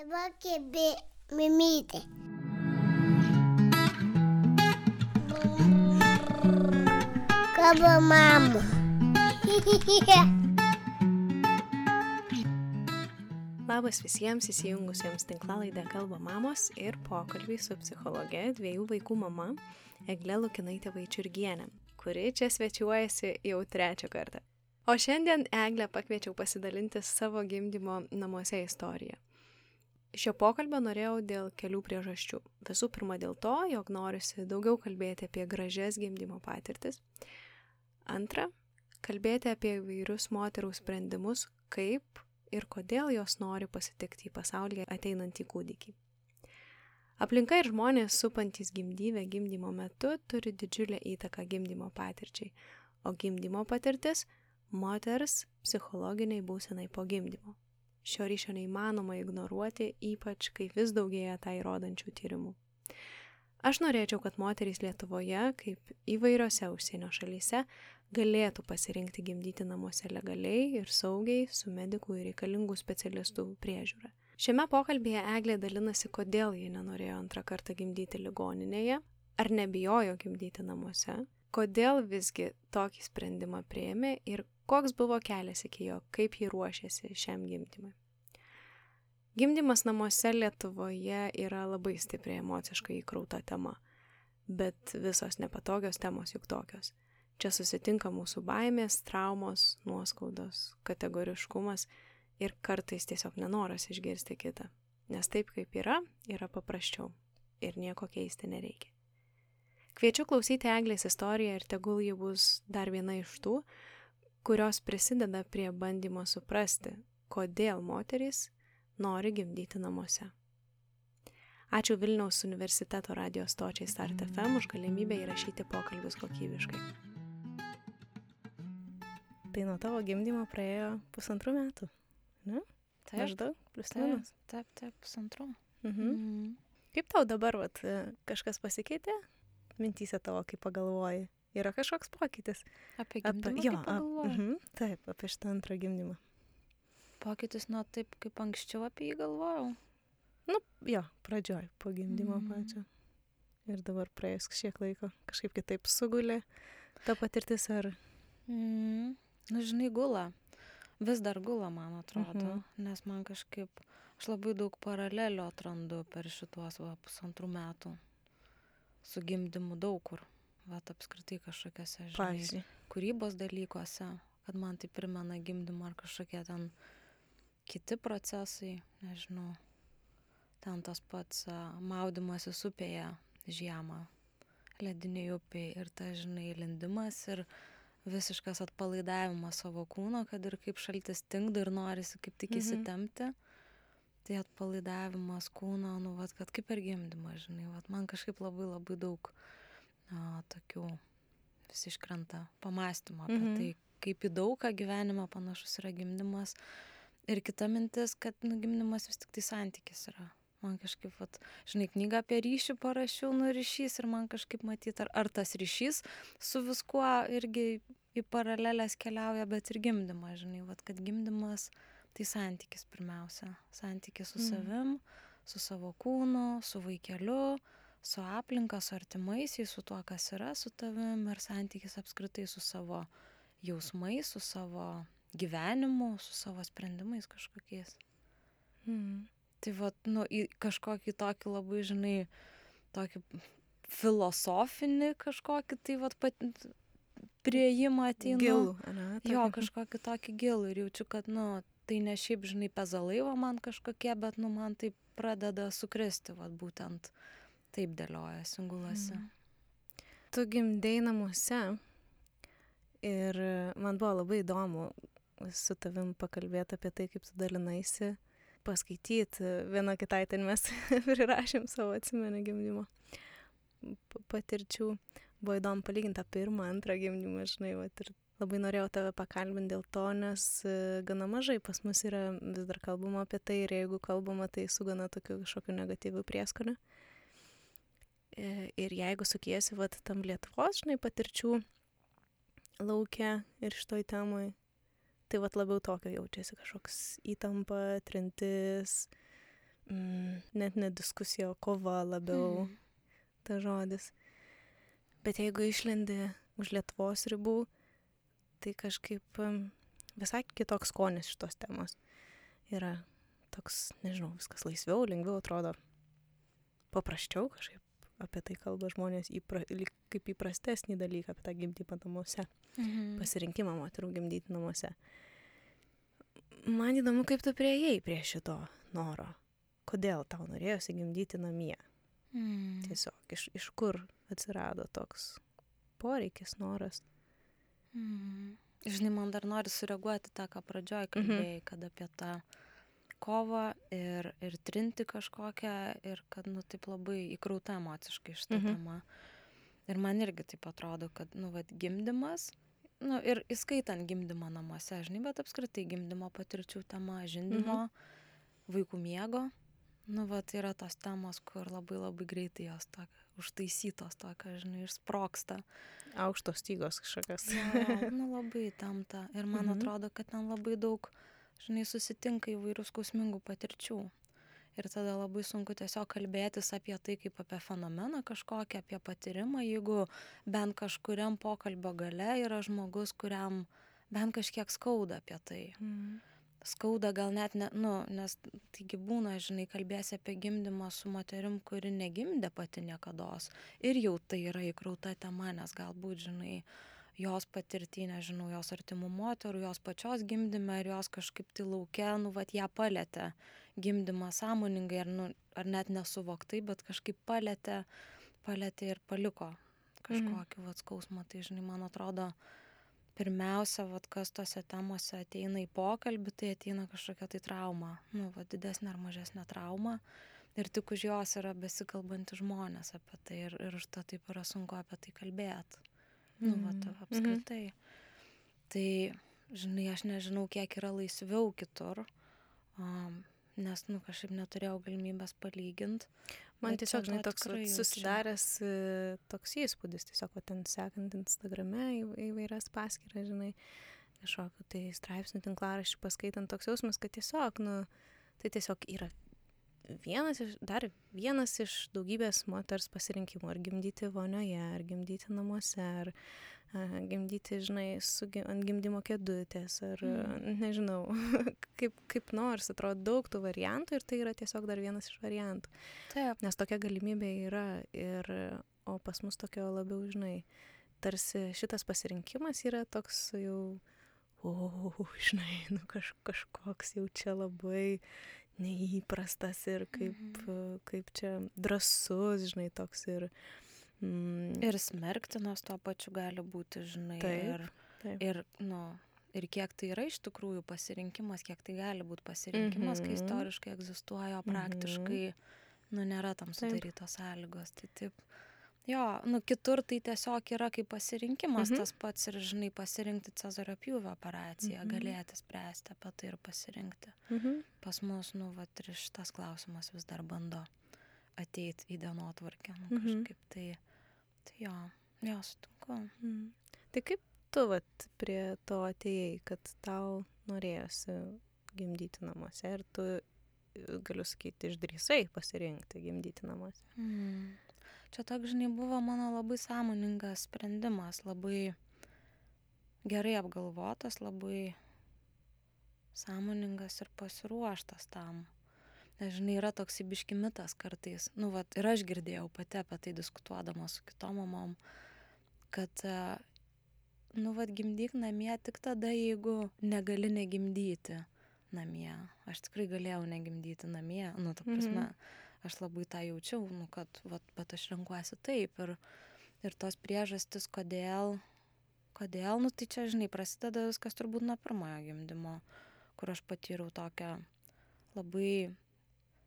Dabar kėbė mimytė. Kaba mama. Labas visiems įsijungusiems tinklalaidę Kalba mamos ir pokalbį su psichologe dviejų vaikų mama Egle Lukinaitė Vaičiurgienė, kuri čia svečiuojasi jau trečią kartą. O šiandien Eglę pakviečiau pasidalinti savo gimdymo namuose istoriją. Šio pokalbio norėjau dėl kelių priežasčių. Visų pirma dėl to, jog norisi daugiau kalbėti apie gražias gimdymo patirtis. Antra, kalbėti apie įvairius moterų sprendimus, kaip ir kodėl jos nori pasitikti į pasaulį ateinantį kūdikį. Aplinka ir žmonės supantys gimdyvę gimdymo metu turi didžiulę įtaką gimdymo patirčiai, o gimdymo patirtis - moters psichologiniai būsenai po gimdymo. Šio ryšio neįmanoma ignoruoti, ypač kai vis daugėja tai įrodančių tyrimų. Aš norėčiau, kad moterys Lietuvoje, kaip įvairiose užsienio šalyse, galėtų pasirinkti gimdyti namuose legaliai ir saugiai su medikų ir reikalingų specialistų priežiūra. Šiame pokalbėje Eglė dalinasi, kodėl ji nenorėjo antrą kartą gimdyti ligoninėje, ar nebijojo gimdyti namuose, kodėl visgi tokį sprendimą prieėmė ir koks buvo kelias iki jo, kaip ji ruošėsi šiam gimdymui. Gimdymas namuose Lietuvoje yra labai stipriai emociškai įkrauta tema, bet visos nepatogios temos juk tokios. Čia susitinka mūsų baimės, traumos, nuoskaudos, kategoriškumas ir kartais tiesiog nenoras išgirsti kitą. Nes taip kaip yra, yra paprasčiau ir nieko keisti nereikia. Kviečiu klausyti Eglės istoriją ir tegul ji bus dar viena iš tų, kurios prisideda prie bandymo suprasti, kodėl moterys nori gimdyti namuose. Ačiū Vilniaus universiteto radio stočiai Start FM už galimybę įrašyti pokalbius kokybiškai. Tai nuo tavo gimdymo praėjo pusantrų metų, ne? Taip. Maždaug, plus minus. taip, taip, pusantrų. Mhm. Mhm. Kaip tau dabar, vat, kažkas pasikeitė? Mintysė tavo, kai pagalvoji. Yra kažkoks pokytis. Apie Apie, gimdymą jo, kaip ap, pagalvoji? mhm, taip, apie šitą antrą gimdymą. Pokytis nuo taip, kaip anksčiau apie jį galvojau. Nu, jo, pradžioj, po gimdymo Mhm. pačio. Ir dabar praėjus kažkiek laiko, kažkaip kitaip sugulė ta patirtis ar... Mm. Nu, žinai, gula. Vis dar gula, man atrodo. Mhm. Nes man kažkaip, aš labai daug paralelių atrandu per šituos va, pusantrų metų. Su gimdymu daug kur. Vat apskritai kažkokiose, žinai, kūrybos dalykuose, kad man tai primena gimdymą ar kažkokie ten kiti procesai, nežinau, ten tas pats a, maudymasis upėje žiemą, lediniai upiai ir ta, žinai, lindimas ir visiškas atpalaidavimas savo kūno, kad ir kaip šaltis tinkdo ir norisi kaip tik Mhm. įsitempti. Tai atpalaidavimas kūno, nu, vat, kad kaip ir gimdymas, žinai, vat, man kažkaip labai labai daug a, tokių vis iškrenta pamastymų apie Mhm. tai, kaip į daugą gyvenime panašus yra gimdymas. Ir kita mintis, kad nu, gimdymas vis tik tai santykis yra. Man kažkaip, vat, žinai, knygą apie ryšį parašiau, nu ryšys ir man kažkaip matyti, ar, ar tas ryšys su viskuo irgi į paralelės keliauja, bet ir gimdymas, žinai, vat, kad gimdymas tai santykis pirmiausia. Santykis su Mhm. savim, su savo kūnu, su vaikeliu, su aplinka, su artimaisiais, su tuo, kas yra su tavim ir santykis apskritai su savo jausmais, su savo gyvenimu, su savo sprendimais kažkokiais. Mhm. Tai vad, nu, kažkokį tokį labai, žinai, tokį filosofinį kažkokį, tai vad, pat, prieimą ateinu. Gilų? Jo, tokį. kažkokį tokį gilų ir jaučiu, kad, nu, tai ne šiaip, žinai, pezalai va man kažkokie, bet, nu, man tai pradeda sukristi, vad, būtent taip dėliojasi, gulasi. Mhm. Tu gimdėjai namuose ir man buvo labai įdomu su tavim pakalbėti apie tai, kaip tu dalinaisi, paskaityti. Viena kitai ten mes prirašėm savo atsimenę gimdymo patirčių. Buvo įdomu palyginti tą pirmą, antrą gimdymą, žinai, vat, ir labai norėjau tave pakalbinti dėl to, nes e, gana mažai pas mus yra vis dar kalbama apie tai ir jeigu kalbama, tai su gana tokiu kažkokiu negatyviu prieskoniu. E, Ir jeigu sukiesi, vat, tam Lietuvos, žinai, patirčių laukia ir šitoj temai, tai vat labiau tokio jaučiasi kažkoks įtampa, trintis, mm, net ne diskusija, o kova labiau Mhm. ta žodis. Bet jeigu išlendi už Lietuvos ribų, tai kažkaip visai kitoks skonis šitos temos. Yra toks, nežinau, viskas laisviau, lengviau atrodo. Paprasčiau kažkaip apie tai kalba žmonės įpra, kaip įprastesnį dalyką apie tą gimdymą namuose, Mhm. pasirinkimą moterų gimdyti namuose. Man įdomu, kaip tu prieėjai prie šito noro. Kodėl tau norėjosi gimdyti namie? Mhm. Tiesiog iš, iš kur atsirado toks poreikis, noras. Mhm. Žinai, man dar nori sureaguoti tą, ką pradžioj Mhm. kalbėjai, kad apie tą kovą ir, ir trinti kažkokią ir kad, nu, taip labai įkrauta emociškai šitą Mhm. temą. Ir man irgi taip atrodo, kad, nu, vad, gimdymas, nu, ir įskaitant gimdymą namuose, žinai, bet apskritai gimdymo patirčių tema, žindymo, vaikų miego, nu, vad, yra tos temos, kur labai labai greitai jos tokia, užtaisytos tokia, žinai, išsproksta. Aukštos stygos kažkokios. Jo, nu labai tamta. Ir man Mhm. atrodo, kad ten labai daug, žinai, susitinka įvairių skausmingų patirčių. Ir tada labai sunku tiesiog kalbėtis apie tai kaip apie fenomeną kažkokį, apie patyrimą, jeigu bent kažkuriam pokalbio gale yra žmogus, kuriam bent kažkiek skauda apie tai. Mm. Skauda gal net, ne, nu, nes taigi būna, žinai, kalbėsi apie gimdymą su moterim, kuri negimdė pati niekada. Ir jau tai yra įkrauta tema, nes galbūt, žinai, jos patirtį, nežinau, jos artimų moterų, jos pačios gimdyme ir jos kažkaip tai laukia, nu, vad ją palėtė gimdymą sąmoningai ar, nu, ar net nesuvoktai, bet kažkaip palėtė, palėtė ir paliko kažkokį, mm. vad, skausmą. Tai, žinai, man atrodo, pirmiausia, vat, kas tose temose ateina į pokalbį, tai ateina kažkokia tai trauma, nu, va, didesnė ar mažesnė trauma. Ir tik už jos yra besikalbantys žmonės apie tai ir, ir už to taip yra sunku apie tai kalbėti. Nu, va, Mhm. ta, apskritai. Tai, žinai, aš nežinau, kiek yra laisviau kitur, um, nes, nu, kažkaip neturėjau galimybės palyginti. Man Bet tiesiog, žinai, to toks susidaręs e, toks įspūdis, tiesiog va, ten sekant Instagrame į- įvairias paskiras, žinai, kažkokiu tai straipsnių tinklaraščių paskaitant toks jausmas, kad tiesiog, nu, tai tiesiog yra vienas iš, dar vienas iš daugybės moters pasirinkimų, ar gimdyti vonioje, ar gimdyti namuose, ar a, gimdyti, žinai, su, ant gimdymo kėdutės, ar Mhm. nežinau, kaip, kaip nors, atrodo daug tų variantų ir tai yra tiesiog dar vienas iš variantų. Taip. Nes tokia galimybė yra ir, o pas mus tokio labiau, žinai, tarsi šitas pasirinkimas yra toks jau, o, žinai, nu kaž, kažkoks jau čia labai neįprastas ir kaip, Mhm. kaip čia drasus, žinai, toks ir... Mm, Ir smerktinas tuo pačiu gali būti, žinai. Taip, ir, taip. ir, nu, ir kiek tai yra iš tikrųjų pasirinkimas, kiek tai gali būti pasirinkimas, kai Mhm. istoriškai egzistuoja, o Mhm. praktiškai, nu, nėra tam Taip. sudarytos sąlygos. Tai taip. Jo, nu, kitur tai tiesiog yra kaip pasirinkimas Mhm. tas pats ir, žinai, pasirinkti Cezario pjūvio operaciją, Mhm. galėti spręsti apie tai ir pasirinkti. mhm. Pas mus, nu, va, ir šitas klausimas vis dar bando ateiti į dienotvarkę. Nu, Mhm. kažkaip tai, tai jo, jo, sutinku. Mm. Tai kaip tu vat, prie to atėjai, kad tau norėjosi gimdyti namuose ir tu, galiu sakyti, išdrysai pasirinkti gimdyti namuose? Mm. Čia toks, žinai, buvo mano labai sąmoningas sprendimas, labai gerai apgalvotas, labai sąmoningas ir pasiruoštas tam. Nes, žinai, yra toks įbiškimitas kartais. Nu, vat, ir aš girdėjau pati apie tai diskutuodama su kitom mamom, kad, e, nu, vat, gimdyk namie tik tada, jeigu negali negimdyti namie. Aš tikrai galėjau negimdyti namie, nu, ta prasme, Mhm. Aš labai tą jaučiau, nu, kad, vat, bet aš renkuosi taip. Ir, ir tos priežastis, kodėl, kodėl, nu, tai čia, žinai, prasideda viskas turbūt nuo pirmojo gimdymo, kur aš patyriau tokią labai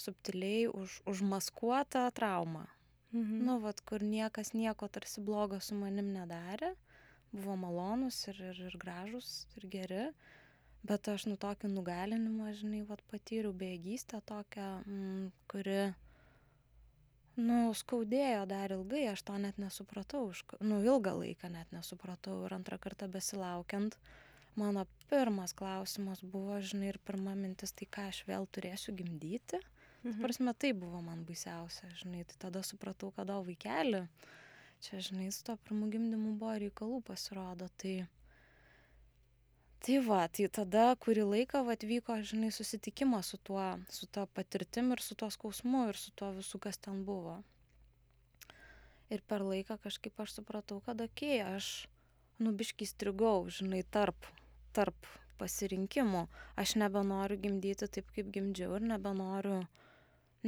subtiliai už, užmaskuotą traumą. Mhm. Nu, vat, kur niekas nieko tarsi blogo su manim nedarė, buvo malonus ir, ir, ir gražus ir geri, bet aš nu tokį nugalinimą, žinai, vat, patyriau bejėgystę tokią, mm, kuri, nu, skaudėjo dar ilgai, aš to net nesupratau, nu, ilgą laiką net nesupratau ir antrą kartą besilaukiant, mano pirmas klausimas buvo, žinai, ir pirma mintis, tai ką aš vėl turėsiu gimdyti, Mhm. Prasme, tai buvo man baisiausia, žinai, tai tada supratau, kad o vaikeli, čia, žinai, su to pirmų gimdymu buvo reikalų pasirodo, tai tai va tai tada kurį laiką vat vyko žinai susitikimas su tuo su ta patirtim ir su tuo skausmu ir su tuo visu kas ten buvo. Ir per laiką kažkaip aš supratau kad okei aš nu biškį įstrigau žinai tarp tarp pasirinkimų. Aš nebenoriu gimdyti taip kaip gimdžiau ir nebenoriu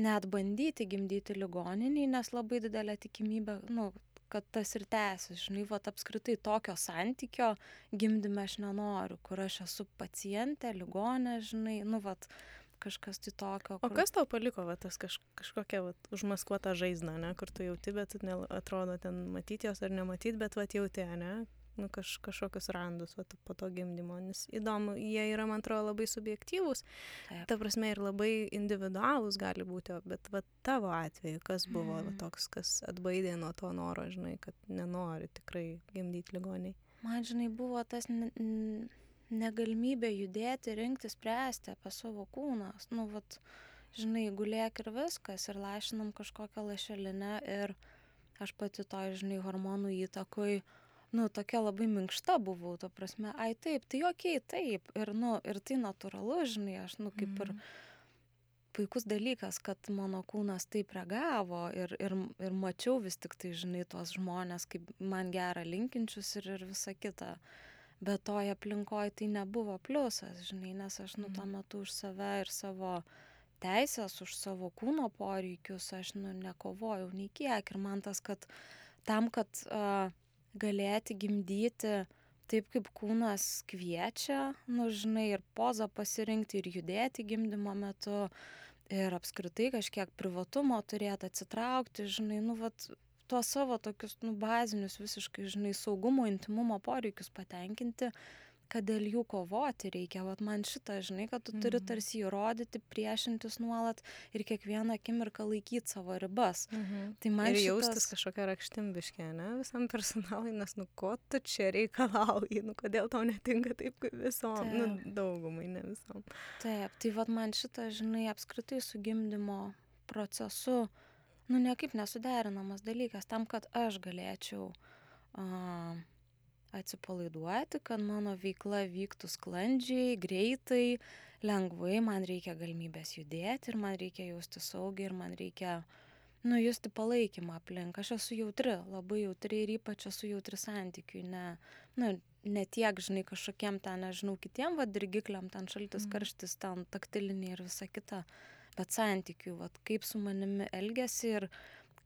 net bandyti gimdyti ligoninėj nes labai didelė tikimybė nu kad tas ir tęsis žinai vat apskritai tokio santykio gimdyme aš nenoriu kur aš esu pacientė ligonė žinai nu vat kažkas tai tokio o kas tau paliko va tas kaž kažkokia vat užmaskuota žaizda ane kur tu jauti bet ne atrodo ten matyt jos ar nematyt bet vat jauti ane nu kaž kažkokius randus vat po to gimdymo nes įdomu jie yra man atrodo labai subjektyvūs. Ta prasme ir labai individualūs gali būti bet vat tavo atveju kas buvo va Mm. toks kas atbaidė nuo to noro žinai kad nenori tikrai gimdyt ligoninėj man žinai buvo tas negalimybė judėti rinktis spręsti apie savo kūną. Nu vat žinai gulėk ir viskas ir lašinam kažkokią lašelinę ir aš pati toj žinai hormonų įtakoj nu tokia labai minkšta buvau ta prasme ai taip tai okei taip. Ir nu ir tai natūralu žinai aš nu kaip ir puikus dalykas kad mano kūnas taip reagavo ir ir ir mačiau vis tiktai žinai tuos žmones kaip man gera linkinčius ir ir visa kita. Bet toj aplinkoj tai nebuvo pliusas žinai nes aš nu tuo metu už save ir savo teises už savo kūno poreikius aš nu nekovojau nei kiek. Ir man tas kad tam kad a, galėti gimdyti taip kaip kūnas kviečia nu žinai ir pozą pasirinkti ir judėti gimdymo metu ir apskritai kažkiek privatumo turėt atsitraukti žinai nu vat tuos savo tokius nu bazinius visiškai žinai saugumo intymumo poreikius patenkinti kad dėl jų kovoti reikia. Vat man šitą žinai kad tu turi Mhm. tarsi įrodyti priešintis nuolat ir kiekvieną akimirką laikyt savo ribas. Tai man ir jaustis šitas kažkokia rakštim biškį ane visam personalui nes nu ko tu čia reikalauji nu kodėl tau netinka taip kaip visom? Nu Taip. daugumai ne visom. Taip, tai vad man šitas, žinai, apskritai su gimdymo procesu, nu niekaip nesuderinamas dalykas. Tam, kad aš galėčiau a, atsipalaiduoti, kad mano veikla vyktų sklandžiai, greitai, lengvai, man reikia galimybės judėti ir man reikia jausti saugiai ir man reikia nujusti palaikymą aplink. Aš esu jautri, labai jautri ir ypač esu jautri santykiui, ne, nu, ne tiek, žinai, kažkokiem ten, nežinau, kitiem vadirgikliam, ten šaltis, Mhm. karštis, ten taktiliniai ir visa kita, bet santykiui, vad kaip su manimi elgesi ir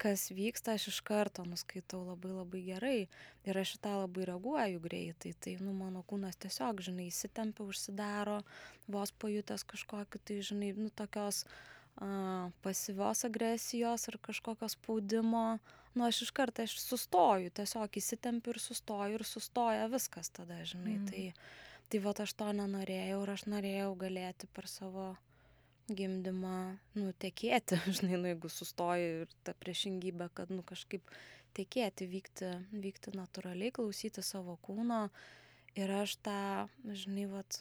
kas vyksta, aš iš karto nuskaitau labai labai gerai ir aš tą labai reaguoju greitai. Tai, nu, mano kūnas tiesiog, žinai, įsitempia, užsidaro, vos pajutęs kažkokį, tai, žinai, nu, tokios a, pasyvios agresijos ar kažkokio spaudimo, nu, aš iš karto, aš sustoju, tiesiog įsitempiu ir sustoju ir sustoja viskas tada, žinai. Mhm. Tai, tai va aš to nenorėjau ir aš norėjau galėti per savo gimdymą, nu, tekėti, žinai, nu, jeigu sustoji ir ta priešingybė, kad, nu, kažkaip tekėti, vykti, vykti natūraliai, klausyti savo kūno. Ir aš tą, žinai, vat,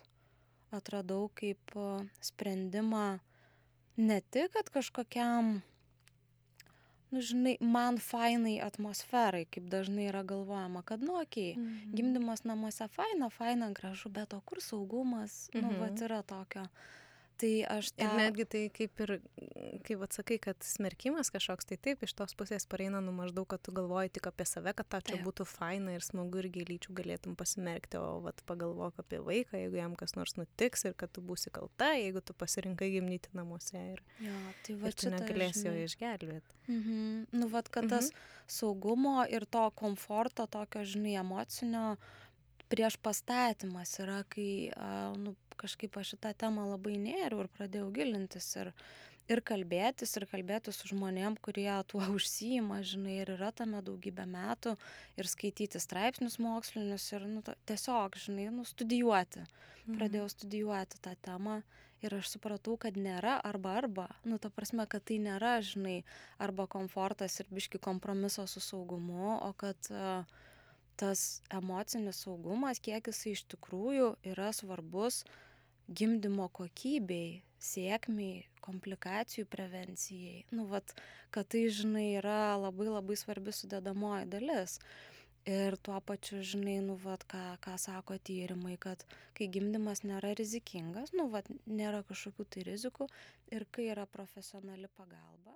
atradau kaip sprendimą ne tik, kad kažkokiam, nu, žinai, man fainai atmosferai, kaip dažnai yra galvojama, kad, nu, okei, okay, Mhm. gimdymas namuose faina, faina, gražu, bet o kur saugumas, nu, Mhm. vat yra tokio. Tai aš tą... Ir netgi tai kaip ir, kaip atsakai, kad smerkimas kažkoks, tai taip, iš tos pusės pareina, nu maždaug, kad tu galvoji tik apie save, kad tau čia Taip. būtų faina ir smagu ir gėlyčių galėtum pasimerkti, o vat pagalvok apie vaiką, jeigu jam kas nors nutiks ir kad tu būsi kalta, jeigu tu pasirinkai gimdyti namuose ir, Jo, tai va ir tu negalėsi jo išgelbėti. Mhm. Nu, vad, kad tas saugumo ir to komforto, tokio, žinai, emocinio prieš pastatymas yra, kai, a, nu, kažkaip aš šitą temą labai nėriau ir pradėjau gilintis ir, ir kalbėtis, ir kalbėtis su žmonėm, kurie tuo užsijima, žinai, ir yra tame daugybę metų, ir skaityti straipsnius mokslinius, ir, nu, to- tiesiog, žinai, nu, studijuoti. Pradėjau studijuoti tą temą ir aš supratau, kad nėra arba arba. Nu, ta prasme, kad tai nėra, žinai, arba komfortas ir biški kompromiso su saugumu, o kad uh, tas emocinis saugumas, kiek jisai iš tikrųjų yra svarbus gimdymo kokybei, sėkmiai, komplikacijų prevencijai. Nu, vat, kad tai, žinai, yra labai labai svarbi sudėdamoji dalis. Ir tuo pačiu, žinai, nu, vat, ką, ką sako tyrimai, kad kai gimdymas nėra rizikingas, nu, vat, nėra kažkokių tai rizikų ir kai yra profesionali pagalba.